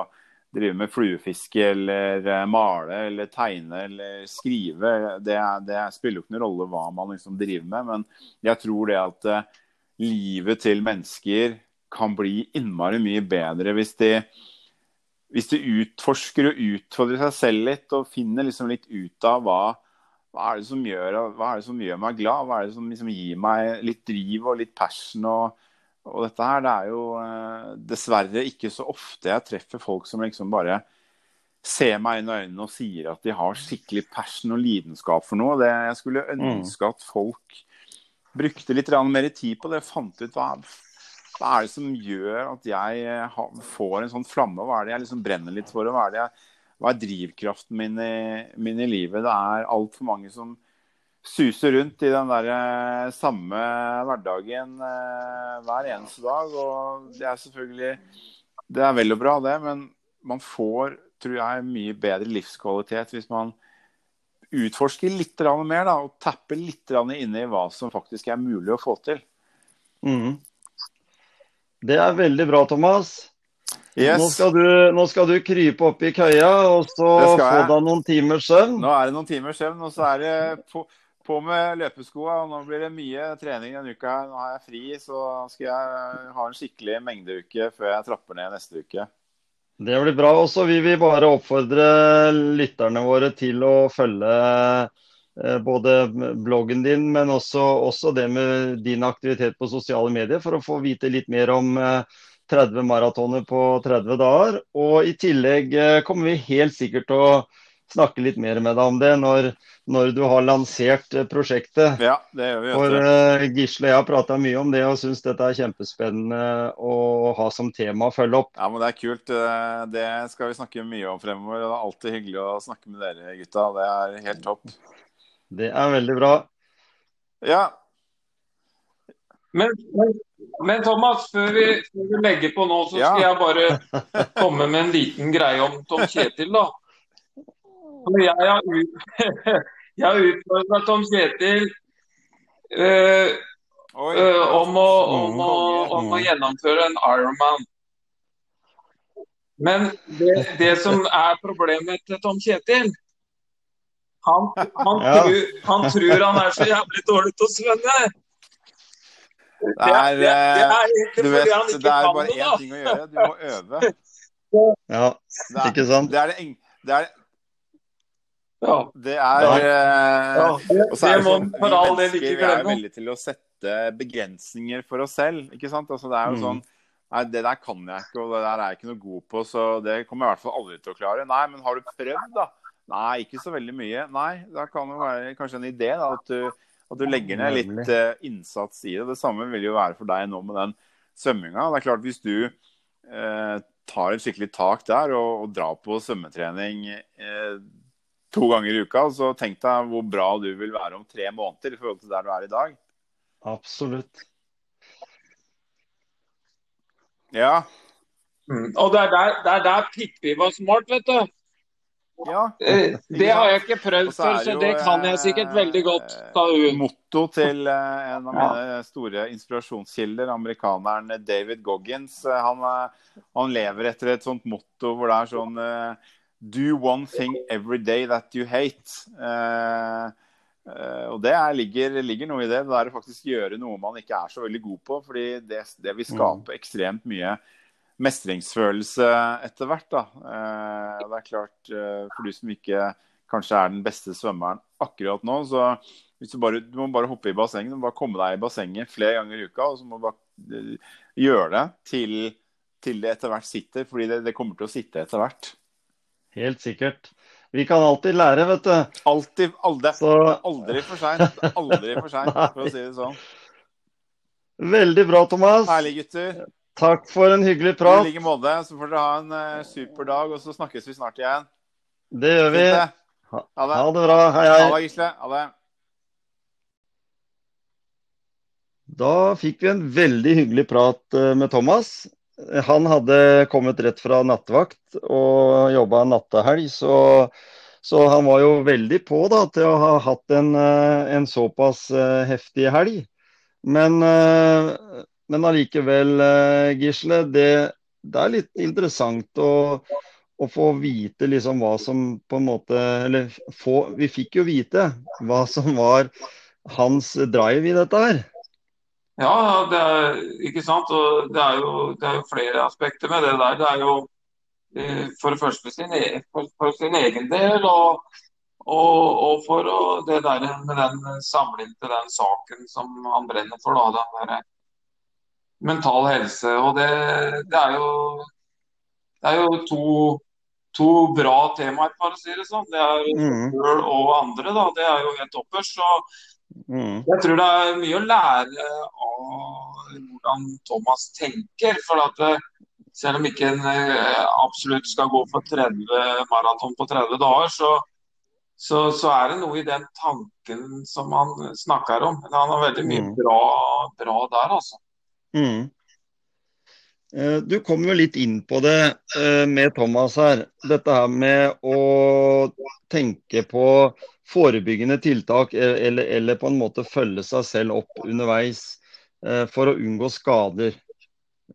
drive med fluefiske eller eh, male eller tegne eller skrive. Det, det spiller jo ikke noen rolle hva man liksom driver med, men jeg tror det at uh, livet til mennesker kan bli innmari mye bedre hvis de, hvis de utforsker og utfordrer seg selv litt og finner liksom litt ut av hva, hva er det som gjør, hva er det som gjør meg glad? Hva er det som liksom gir meg litt driv og litt passion? Og, og dette her, det er jo eh, dessverre ikke så ofte jeg treffer folk som liksom bare ser meg inn i øynene og sier at de har skikkelig passion og lidenskap for noe. Det, jeg skulle ønske at folk brukte litt mer tid på det. Fant ut hva, hva er det som gjør at jeg eh, får en sånn flamme? Hva er det jeg liksom brenner litt for? Hva er, det jeg, hva er drivkraften min i, min i livet? Det er altfor mange som suser rundt i den der eh, samme hverdagen eh, hver eneste dag. Og det er selvfølgelig Det er vel og bra, det, men man får tror jeg, mye bedre livskvalitet hvis man utforsker litt mer da, og tapper litt inn i hva som faktisk er mulig å få til. Mm. Det er veldig bra, Thomas. Yes. Nå, skal du, nå, skal du, krype opp i køya og så få deg noen timers søvn. Nå er det noen timers søvn, og så er det på, på med løpeskoa. Nå blir det mye trening denne uka. Nå har jeg fri, så skal jeg ha en skikkelig mengdeuke før jeg trapper ned neste uke. Det blir bra. Og så vil vi bare oppfordre lytterne våre til å følge eh, både bloggen din, men også, også, det med din aktivitet på sosiale medier, for å få vite litt mer om 30 eh, maratoner på 30 dager. Og i tillegg eh, kommer vi helt sikkert til å snakke litt mer med deg om det når, når du har lansert eh, prosjektet. Ja, det gjør vi. For uh, Gisle og jeg har prata mye om det og syns dette er kjempespennende å ha som tema å følge opp. Ja, men Det er kult. Det skal vi snakke mye om fremover. Det er alltid hyggelig å snakke med dere gutta. Det er helt topp. Det er veldig bra. Ja. Men, men, men Thomas, før vi, før vi, legger på nå, så skal ja. jeg bare komme med en liten greie om Tom Kjetil. da. Jeg har, ut, jeg har utfordra Tom Kjetil øh, øh, om, å, om, å, om, å, gjennomføre en Ironman. Men det, det, som er problemet til Tom Kjetil han, han, ja. tror, han, tror, han er så jævlig dårlig til å svømme. Det er, det, det er ikke fordi vet, det er bare én ting å gjøre. Du må øve. Ja, ikke sant? Det er det, det er ja. Det er ja. ja det, og så er det sånn, Vi mennesker vi er veldig til å sette begrensninger for oss selv. ikke sant? Altså, det er jo mm. sånn Nei, det der kan jeg ikke, og det der er jeg ikke noe god på, så det kommer jeg i hvert fall aldri til å klare. Nei, men har du prøvd, da? Nei, ikke så veldig mye. Nei, da kan det være kanskje en idé da, at du, at du legger ned litt uh, innsats i det. Det samme vil jo være for deg nå med den svømminga. Det er klart, hvis du uh, tar et skikkelig tak der og, og drar på svømmetrening uh, to ganger i uka. Så tenk deg hvor bra du vil være om tre måneder i forhold til der du er i dag. Absolutt. Ja. Mm. Og det er der, der, er der Pippi var smart, vet du. Ja, eh, det har jeg ikke prøvd før, så det kan jeg sikkert veldig godt ta ut. Motto til eh, en av mine store inspirasjonskilder, amerikaneren David Goggins. Eh, han, han lever etter et sånt motto hvor det er sånn Do one thing every day that you hate. Og det er, ligger, ligger, noe i det. Det er å faktisk gjøre noe man ikke er så veldig god på. fordi det, det vil skape mm. ekstremt mye mestringsfølelse etter hvert. Da. Uh, det er klart, for du som ikke kanskje er den beste svømmeren akkurat nå, så du, bare, du må bare hoppe i bassenget. Du må bare komme deg i bassenget flere ganger i uka, og så må du bare gjøre det til, til det etter hvert sitter. fordi det, det kommer til å sitte etter hvert. Helt sikkert. Vi kan alltid lære, vet du. Alltid. Aldri, Så... aldri for seint. Aldri for seint, for å si det sånn. Veldig bra, Thomas. Herlig, gutter. Takk for en hyggelig prat. I like måte. Så får dere ha en uh, super dag, og så snakkes vi snart igjen. Det gjør vi. Ha, ha, det. bra. Hei, hei. Ha det, Gisle. Ha det. Da fikk vi en veldig hyggelig prat eh, med Thomas. Han hadde kommet rett fra nattevakt og jobba nattehelg, så, så, han var jo veldig på da, til å ha hatt en, eh, en såpass heftig helg. Men, men allikevel, Gisle, det, det, er litt interessant å, å, få vite liksom hva som på en måte Eller få, vi fikk jo vite hva som var hans drive i dette her. Ja, det er, ikke sant. Og det er, jo, det er jo flere aspekter med det der. Det er jo eh, for det første sin, e- for, for sin egen del, og, og, og for å, det der med den samling til den saken som han brenner for, da, den der mental helse. Og det, det er jo det er jo to, to bra temaer, for å si det sånn. Det er Mm. sjøl og andre, da. Det er jo helt toppers. Så Mm. jeg tror det er mye å lære av hvordan Thomas tenker. For at det, selv om ikke en eh, absolutt skal gå for 30 maraton på 30 dager, så, så, så er det noe i den tanken som han snakker om. Han har veldig mye Mm. bra, bra der, altså. Mm. Eh, Du kom jo litt inn på det eh, med Thomas her. Dette her med å tenke på forebyggende tiltak, eh, eller, eller på en måte følge seg selv opp underveis for å unngå skader.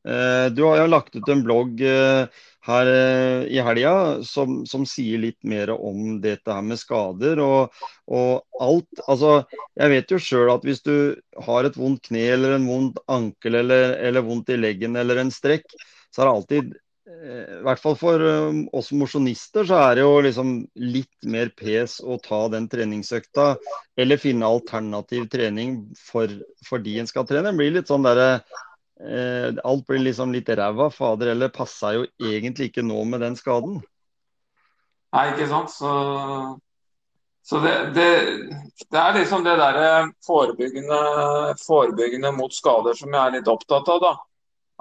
Du har jo lagt ut en blogg her eh, i helga som, som sier litt mer om dette her med skader og, og alt. Altså, jeg vet jo sjøl at hvis du har et vondt kne eller en vondt ankel eller, eller vondt i leggen eller en strekk, så er det alltid eh, I hvert fall for eh, oss mosjonister så er det jo liksom litt mer pes å ta den treningsøkta eller finne alternativ trening for, fordi en skal trene. Det blir litt sånn derre eh, Alt blir liksom litt ræva. Fader eller passa jo egentlig ikke nå med den skaden. Nei, ikke sant. Så, så det, det, det er liksom det derre forebyggende, forebyggende mot skader som jeg er litt opptatt av, da.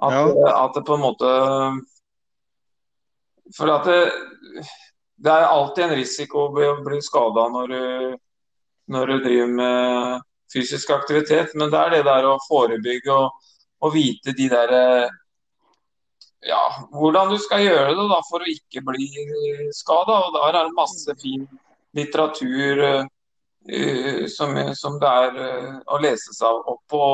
At, Ja. at det på en måte For at det, det er alltid en risiko å bli skada når, når du driver med fysisk aktivitet, men det er det der å forebygge og, og vite de der ja, hvordan du skal gjøre det da, for å ikke bli skada. Og der er det masse fin litteratur uh, som, som det er uh, å lese seg opp på.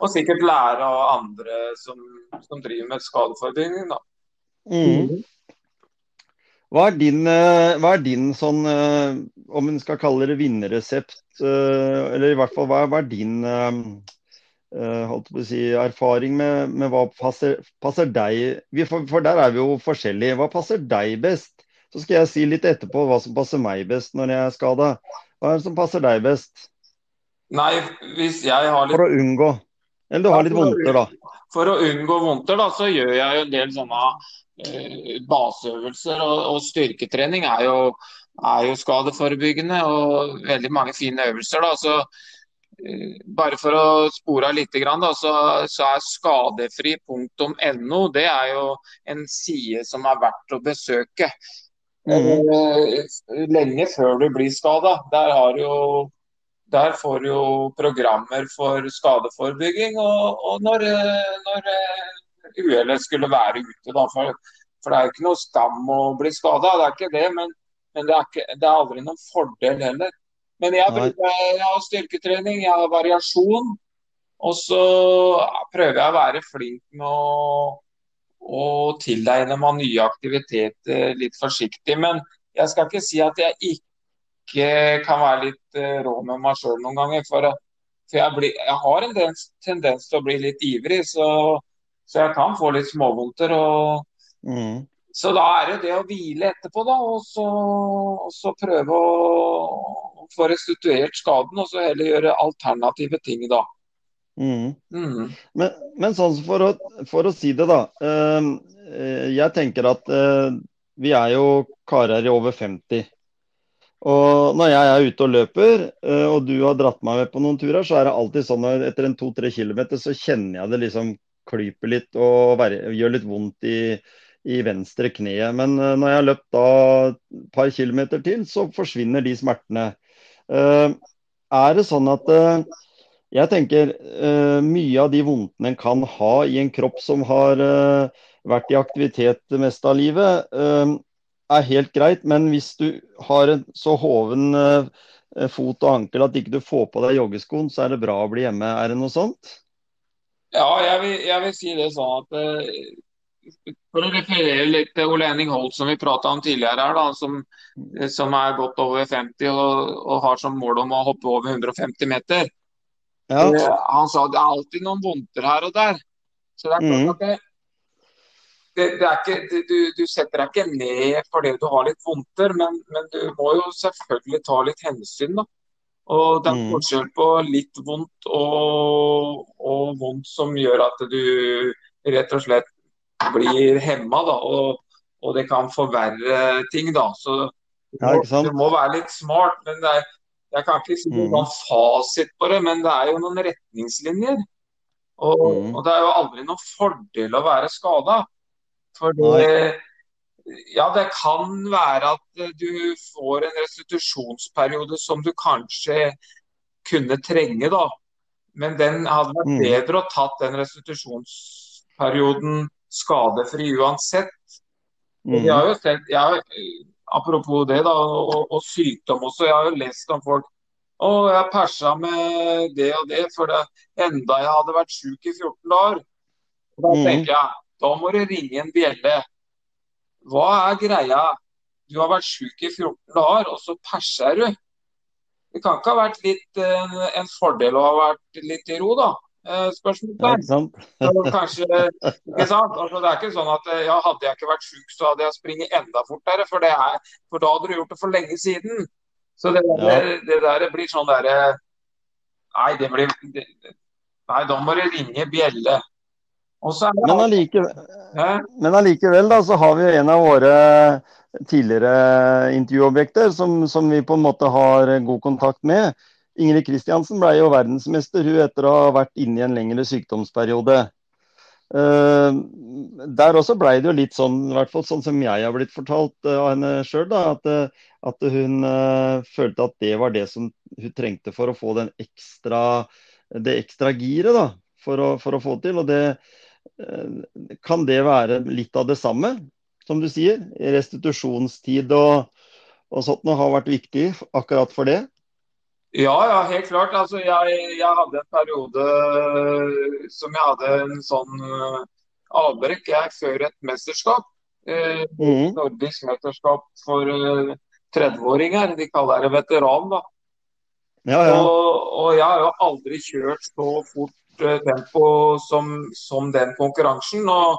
Og sikkert lære av andre som, som driver med skadeforebygging. da. Mm. Hva er din, eh, hva er din sånn, eh, om en skal kalle det vinnerresept, eh, eller i hvert fall hva, hva er din si, erfaring med, med hva passer, passer deg vi, for, for der er vi jo forskjellige. Hva passer deg best? Så skal jeg si litt etterpå hva som passer meg best når jeg er skada. Hva er det som passer deg best Nei, hvis jeg har litt for å unngå? Eller du har litt vondter, da. For å unngå vondter, da, så gjør jeg jo en del sånne eh, baseøvelser. Og, og styrketrening er jo, er jo skadeforebyggende, og veldig mange fine øvelser. da, så eh, bare for å spore av litt, så, så er skadefri.no det er jo en side som er verdt å besøke. Mhm. Eh, Lenge før du blir skada. Der, der får du jo programmer for skadeforebygging. Og, og når, eh, når eh, uhellet skulle være ute, da. For, for det er jo ikke noe skam å bli skada, det er ikke det. Men, men det, er ikke, det er aldri noen fordel heller. Men jeg, bruker, jeg har styrketrening, jeg har variasjon. Og så prøver jeg å være flink med å, å tilegne meg nye aktiviteter litt forsiktig. Men jeg skal ikke si at jeg ikke kan være litt eh, rå med meg sjøl noen ganger. For, for jeg, blir, jeg har en tendens, tendens til å bli litt ivrig, så, så jeg kan få litt småvondter. Mm. så da er det det å hvile etterpå, da. Og så, og så prøve å få restituert skaden, og så heller gjøre alternative ting da. Mm. Mm. Men, men sånn for å, for å si det, da. eh, eh, jeg tenker at eh, vi er jo karer i over 50. Og når jeg er ute og løper, eh, og du har dratt meg med på noen turer, så er det alltid sånn at etter en to-tre kilometer så kjenner jeg det liksom klyper litt og være, gjør litt vondt i, i venstre kneet. Men når jeg har løpt da et par kilometer til, så forsvinner de smertene. Eh, er det sånn at eh, jeg tenker eh, mye av de vondtene en kan ha i en kropp som har vært i aktivitet det meste av livet, er helt greit. Men hvis du har en så hoven fot og ankel at ikke du får på deg joggeskoen, så er det bra å bli hjemme. Er det noe sånt? Ja, jeg vil, jeg vil si det sånn at For å referere litt til Ole Henning Holt, som vi prata om tidligere her, da, som, som er godt over 50 og, og har som mål om å hoppe over 150 meter. Ja. Og, Han sa det er alltid noen vondter her og der. Så det er klart klart at det, det, det er ikke, du, du setter deg ikke ned fordi du har litt vondter, men, men du må jo selvfølgelig ta litt hensyn, da. Og det er Mhm. forskjell på litt vondt og, og vondt som gjør at du rett og slett blir hemma, da. Og, og det kan forverre ting, da. Så du Ja, må, sant? du må være litt smart. Men det er, jeg kan ikke si noen mm. fasit på det, men det er jo noen retningslinjer. Og, mm. og det er jo aldri noen fordel å være skada. For det, ja, det kan være at eh, du får en restitusjonsperiode som du kanskje kunne trenge, da. Men den hadde vært Mhm. bedre å tatt den restitusjonsperioden skadefri uansett. Mhm. Jeg har jo sett, jeg har, apropos det da, og, og sykdom også, jeg har jo lest om folk å, jeg persa med det og det, for det, enda jeg hadde vært syk i 14 år. Og Da Mhm. tenker jeg, da må du ringe en bjelle. Hva er greia? Du har vært syk i 14 dager, og så perser du. Det kan ikke ha vært litt eh, en fordel å ha vært litt i ro, da? Eh, Ja, Spørsmålstegn. kanskje, ikke sant? Altså, det er ikke sånn at eh, ja, hadde jeg ikke vært syk, så hadde jeg springet enda fortere. For, det er, for da hadde du gjort det for lenge siden. Så det, Ja. der, det der blir sånn derre Nei, det blir det, Nei, da må du ringe bjelle. Det Men allikevel, men allikevel da, så har vi en av våre tidligere intervjuobjekter som, som vi på en måte har god kontakt med. Ingrid Kristiansen ble jo verdensmester hun etter å ha vært inne i en lengre sykdomsperiode. Eh, der også ble det jo litt sånn, i hvert fall sånn som jeg har blitt fortalt eh, av henne sjøl, at, eh, at hun følte at det var det som hun trengte for å få ekstra, det ekstra giret da, for å, for å få til. Og det, kan det være litt av det samme, som du sier? Restitusjonstid og, og sånt noe har vært viktig akkurat for det? Ja, ja, helt klart. Altså, jeg, jeg hadde en periode som jeg hadde en sånn eh, avbrekk jeg før et mesterskap. Eh, mm. Nordisk mesterskap for eh, 30-åringer. De kaller det veteran, da. Ja, ja. Og, og jeg har jo aldri kjørt så fort eh, tempo som, som den konkurransen. Og,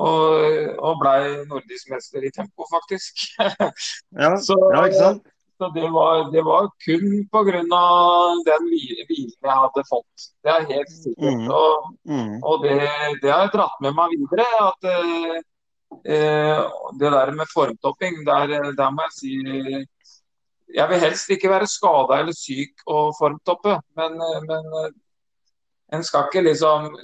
og, og blei nordisk mester i tempo, faktisk. Ja, Så- ja ikke sant? Så det var, det var kun pga. den hvilen jeg hadde fått. Det er helt sikkert. Mhm. Og, Mhm. og det, det har jeg dratt med meg videre. At eh, det der med formtopping, der, der må jeg si Jeg vil helst ikke være skada eller syk og formtoppe, men, men en skal ikke liksom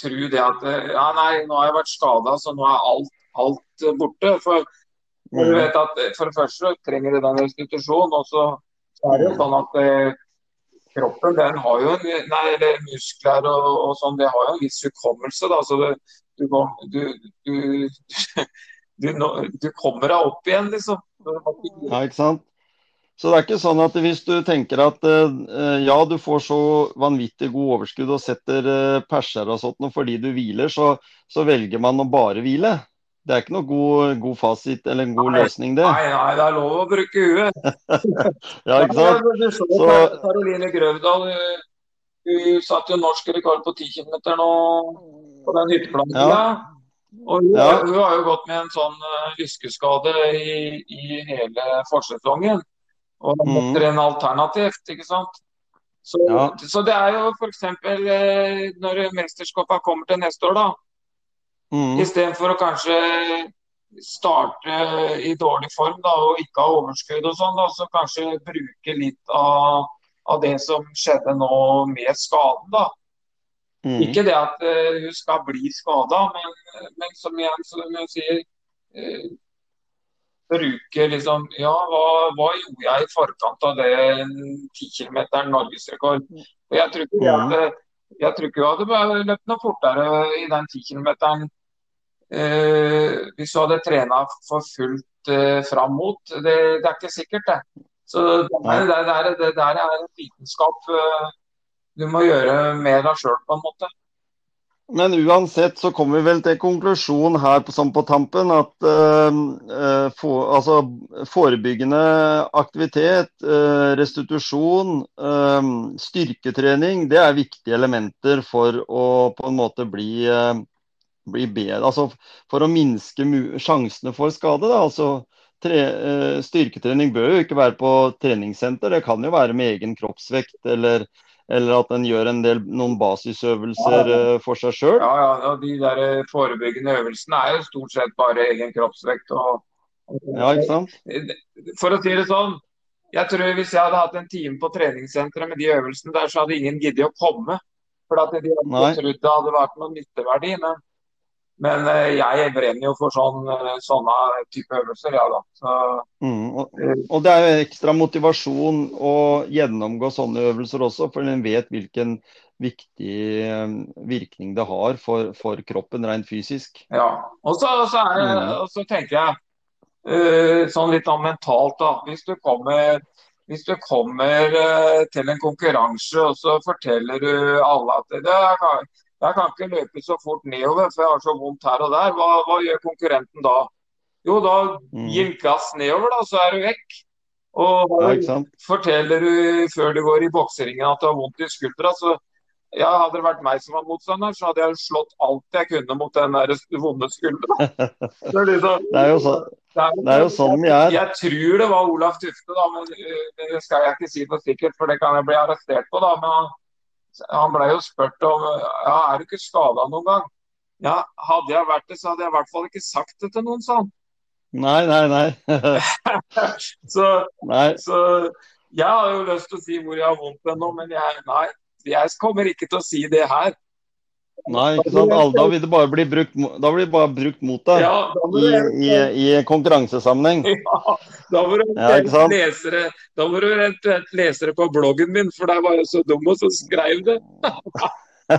tro det at Ja, nei, nå har jeg vært skada, så nå er alt, alt borte. For for du Mhm. vet at eh, For det første trenger du den restitusjonen. og så, er det jo sånn at eh, kroppen den har jo en, nei, eller muskler og, og sånn, det har jo en viss hukommelse. da, så det, du, du, du, du, du kommer deg opp igjen, liksom. Ja, ikke sant? Så det er ikke sånn at hvis du tenker at eh, ja, du får så vanvittig god overskudd og setter uh, perser og sånt og fordi du hviler, så, så velger man å bare hvile. Det er ikke noe god, god fasit eller en god Nei. løsning, det. Nei, nei, det er lov å bruke huet. Ja, ikke sant? Du så Så- Karoline Grøvdal, hun, satt satte jo norsk rekord på 10 km nå på den hytteplantinga. Ja. Og hun, Ja. hun har jo gått med en sånn uh, lyskeskade i, i hele forsesongen. Og Mhm. måtte en alternativt, ikke sant. Så, Ja. så det er jo f.eks. Uh, når mesterskapene kommer til neste år, da. Mhm. Istedenfor å kanskje starte i dårlig form da, og ikke ha overskudd og sånn, så kanskje bruke litt av, av det som skjedde nå med skaden. da. Mm. Ikke det at uh, hun skal bli skada, men, men som igjen som jeg sier uh, Bruke liksom Ja, hva, hva gjorde jeg i forkant av det 10 km norgesrekord? Og jeg tror ikke at eh, jeg tror ikke hun hadde løpt noe fortere i den 10 km eh, hvis du hadde trena for fullt uh, fram mot. Det, det er ikke sikkert, det. Så det, er- det, der, det der er en vitenskap uh, du må gjøre med deg sjøl, på en måte. Men uansett så kommer vi vel til konklusjon her på, sånn på tampen at uh, for, altså, forebyggende aktivitet, uh, restitusjon, uh, styrketrening, det er viktige elementer for å på en måte bli, bli bedre. Altså for å minske sjansene for skade. Da. Altså, tre, styrketrening bør jo ikke være på treningssenter, det kan jo være med egen kroppsvekt eller eller at en gjør en del, noen basisøvelser ja, ja. for seg sjøl? Ja, ja, og de der eh, forebyggende øvelsene er jo stort sett bare egen kroppsvekt. Og, ja, ikke sant? For å si det sånn, jeg tror hvis jeg hadde hatt en time på treningssenteret med de øvelsene der, så hadde ingen giddet å komme. For at de hadde trodd det hadde vært noen nytteverdi. Men men eh, jeg brenner jo for sånn, eh, sånne type øvelser, ja da. Så, mm, og, og, det er jo ekstra motivasjon å gjennomgå sånne øvelser også, for en vet hvilken viktig eh, virkning det har for, for kroppen rent fysisk. Ja, og så, så, er, mm. og så tenker jeg sånn litt mentalt, da. Hvis du kommer hvis du kommer til en konkurranse og så forteller du alle at det er, jeg kan ikke løpe så fort nedover, for jeg har så vondt her og der. Hva, hva gjør konkurrenten da? Jo, da mm. gir gass nedover, da, så er du vekk. Og ja, forteller du før du går i bokseringen at du har vondt i skuldra, så ja, Hadde det vært meg som var motstander, så hadde jeg slått alt jeg kunne mot den der vonde skuldra. Det, liksom, det, er jo så, det, er, jo sånn vi er. Jeg tror det var Olaf Tufte, da, men øh, det skal jeg ikke si noe sikkert, for det kan jeg bli arrestert på. da, men han ble jo spurt om ja, er du ikke skada noen gang. Ja, Hadde jeg vært det, så hadde jeg i hvert fall ikke sagt det til noen sånn. Nei, nei, nei. så, nei. så, jeg har jo lyst til å si hvor jeg har vondt nå, men jeg, nei, jeg kommer ikke til å si det her. Nei, ikke sant. Da vil det bare bli brukt, da blir det bare brukt mot deg ja, i, i, i, konkurransesammenheng. Ja, da må du ja, lesere, eventuelt lese det på bloggen min, for der var jeg så dum og så skrev det.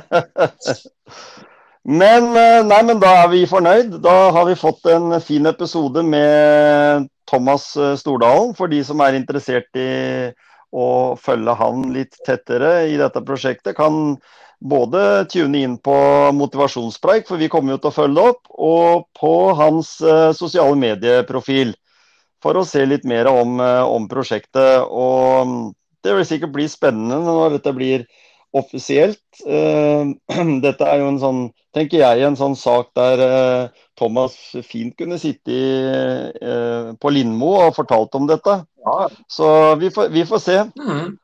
men, eh, nei, men da er vi fornøyd. Da har vi fått en fin episode med Thomas eh, Stordalen, for de som er interessert i å følge han litt tettere i dette prosjektet. kan både tune inn på motivasjonspreik, for vi kommer jo til å følge opp, og på hans uh, sosiale medieprofil. For å se litt mer om, uh, om, prosjektet. Og mm, det vil sikkert bli spennende når dette blir offisielt. Uh, dette er jo en sånn, tenker jeg, en sånn sak der Thomas fint kunne sitte i, på Lindmo og fortalt om dette. Ja. Så vi får, vi får se. Mm.